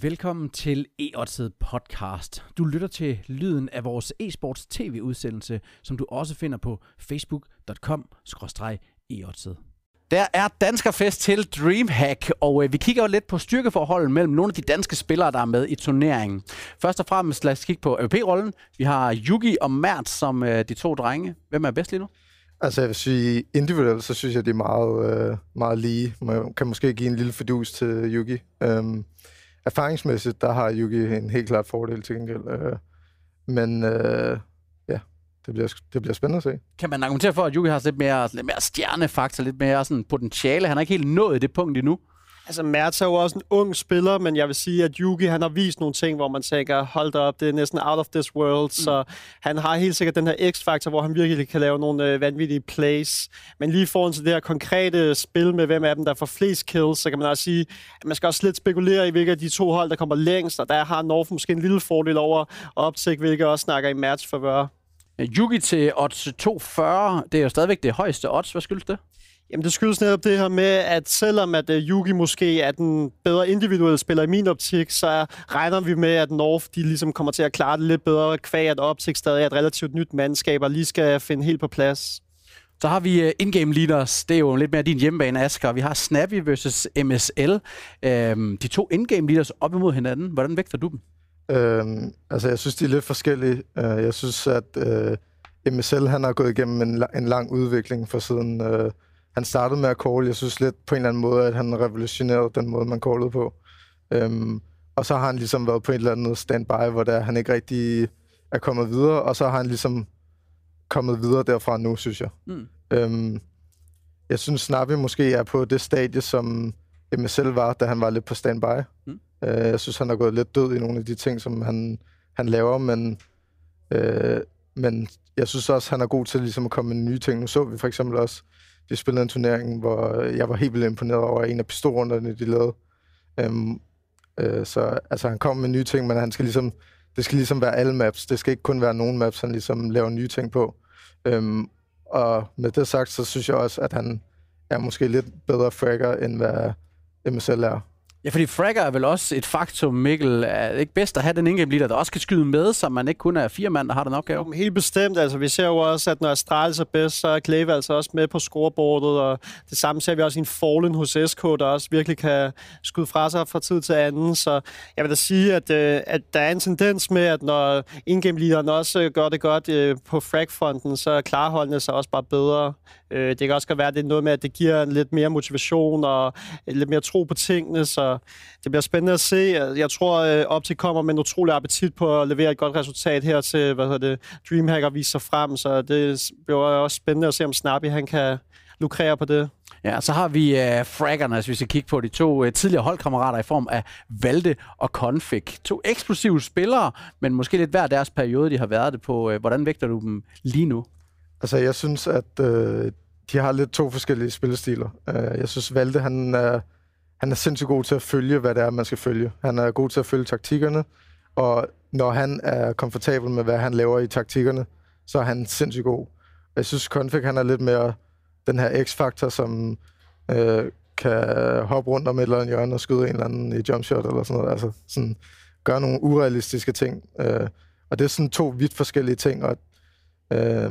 Velkommen til e podcast. Du lytter til lyden af vores e-sports tv-udsendelse, som du også finder på facebook.com e Der er danskerfest til Dreamhack, og øh, vi kigger jo lidt på styrkeforholdet mellem nogle af de danske spillere, der er med i turneringen. Først og fremmest lad os kigge på AVP-rollen. Vi har Yugi og Mert som øh, de to drenge. Hvem er bedst lige nu? Altså jeg vil sige, individuelt, så synes jeg, det er meget, øh, meget lige. Man kan måske give en lille fordus til Yugi. Um, erfaringsmæssigt, der har Yugi en helt klart fordel til gengæld. Øh, men øh, ja, det bliver, det bliver spændende at se. Kan man argumentere for, at Yugi har lidt mere, lidt mere stjernefaktor, lidt mere sådan potentiale? Han er ikke helt nået det punkt endnu. Altså, Mertz er jo også en ung spiller, men jeg vil sige, at Yugi han har vist nogle ting, hvor man tænker, hold da op, det er næsten out of this world, mm. så han har helt sikkert den her X-faktor, hvor han virkelig kan lave nogle øh, vanvittige plays. Men lige foran til det her konkrete spil med, hvem af dem, der får flest kills, så kan man også sige, at man skal også lidt spekulere i, hvilke af de to hold, der kommer længst, og der har North måske en lille fordel over Optik, hvilket også snakker i match for Yugi til odds 240, det er jo stadigvæk det højeste odds. Hvad skyldes det? Jamen, det skyldes netop det her med, at selvom at uh, Yugi måske er den bedre individuelle spiller i min optik, så regner vi med, at North de ligesom kommer til at klare det lidt bedre, kvæg at optik stadig er et relativt nyt mandskab, og lige skal finde helt på plads. Så har vi uh, in-game leaders. Det er jo lidt mere din hjemmebane, Asger. Vi har Snappy versus MSL. Øhm, de to in-game leaders op imod hinanden. Hvordan vægter du dem? Øhm, altså, jeg synes, de er lidt forskellige. Uh, jeg synes, at uh, MSL han har gået igennem en, en lang udvikling for siden... Uh, han startede med at call. Jeg synes lidt på en eller anden måde, at han revolutionerede den måde, man callede på. Øhm, og så har han ligesom været på en eller anden standby, hvor der han ikke rigtig er kommet videre, og så har han ligesom kommet videre derfra nu, synes jeg. Mm. Øhm, jeg synes, Snappy måske er på det stadie, som MSL var, da han var lidt på standby. Mm. Øh, jeg synes, han har gået lidt død i nogle af de ting, som han, han laver, men, øh, men jeg synes også, han er god til ligesom at komme med nye ting. Nu så vi for eksempel også de spillede en turnering, hvor øh, jeg var helt vildt imponeret over en af pistolrunderne, de lavede. Øhm, øh, så altså, han kom med nye ting, men han skal ligesom, det skal ligesom være alle maps. Det skal ikke kun være nogle maps, han ligesom laver nye ting på. Øhm, og med det sagt, så synes jeg også, at han er måske lidt bedre fragger, end hvad MSL er. Ja, fordi fracker er vel også et faktum, Mikkel. Er det ikke bedst at have den indgame leader, der også kan skyde med, så man ikke kun er fire mand, der har den opgave? Jo, helt bestemt. Altså, vi ser jo også, at når Astralis er bedst, så er Clave altså også med på scoreboardet, og det samme ser vi også i en Fallen hos SK, der også virkelig kan skyde fra sig fra tid til anden. Så jeg vil da sige, at, øh, at der er en tendens med, at når indgame leaderen også øh, gør det godt øh, på fragfronten, så klarer holdene sig også bare bedre. Øh, det kan også godt være, at det er noget med, at det giver lidt mere motivation og lidt mere tro på tingene, så det bliver spændende at se. Jeg tror, at øh, Optik kommer med en utrolig appetit på at levere et godt resultat her til, hvad hedder det, Dreamhacker viser sig frem, så det bliver også spændende at se, om Snappy han kan lukrere på det. Ja, så har vi uh, fraggerne, hvis vi skal kigge på de to uh, tidligere holdkammerater i form af Valde og Config. To eksplosive spillere, men måske lidt hver deres periode, de har været det på. Uh, hvordan vægter du dem lige nu? Altså, jeg synes, at øh, de har lidt to forskellige spillestiler. Uh, jeg synes, Valde, han er... Han er sindssygt god til at følge, hvad det er, man skal følge. Han er god til at følge taktikkerne, og når han er komfortabel med, hvad han laver i taktikkerne, så er han sindssygt god. Jeg synes, Konfig, han er lidt mere den her X-faktor, som øh, kan hoppe rundt om et eller andet hjørne og skyde en eller anden i jumpshot eller sådan noget. Altså sådan, gøre nogle urealistiske ting. Øh, og det er sådan to vidt forskellige ting. Og, øh,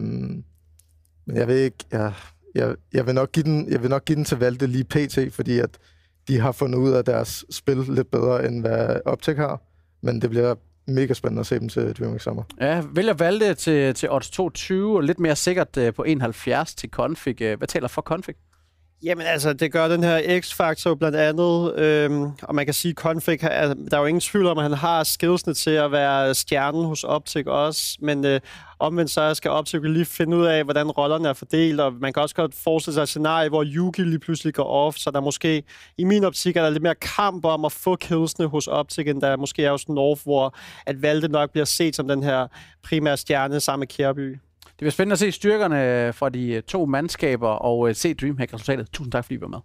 men jeg ved ikke, jeg, jeg, jeg, vil nok give den, jeg vil nok give den til Valde lige pt, fordi at de har fundet ud af deres spil lidt bedre, end hvad Optik har. Men det bliver mega spændende at se dem til DreamHack Sommer. Ja, vælger Valde til, til odds 22, og lidt mere sikkert øh, på 71 til Config. Øh, hvad taler for Config? Jamen altså, det gør den her X-faktor blandt andet, øhm, og man kan sige, Config, der er jo ingen tvivl om, at han har skillsene til at være stjernen hos Optic også, men øh, omvendt så skal Optic lige finde ud af, hvordan rollerne er fordelt, og man kan også godt forestille sig et scenarie, hvor Yuki lige pludselig går off, så der måske, i min optik, er der lidt mere kamp om at få killsene hos Optic, end der måske er hos North, hvor at Valde nok bliver set som den her primære stjerne sammen med Kjærby. Det bliver spændende at se styrkerne øh, fra de øh, to mandskaber og øh, se Dreamhack-resultatet. Tusind tak, fordi I var med.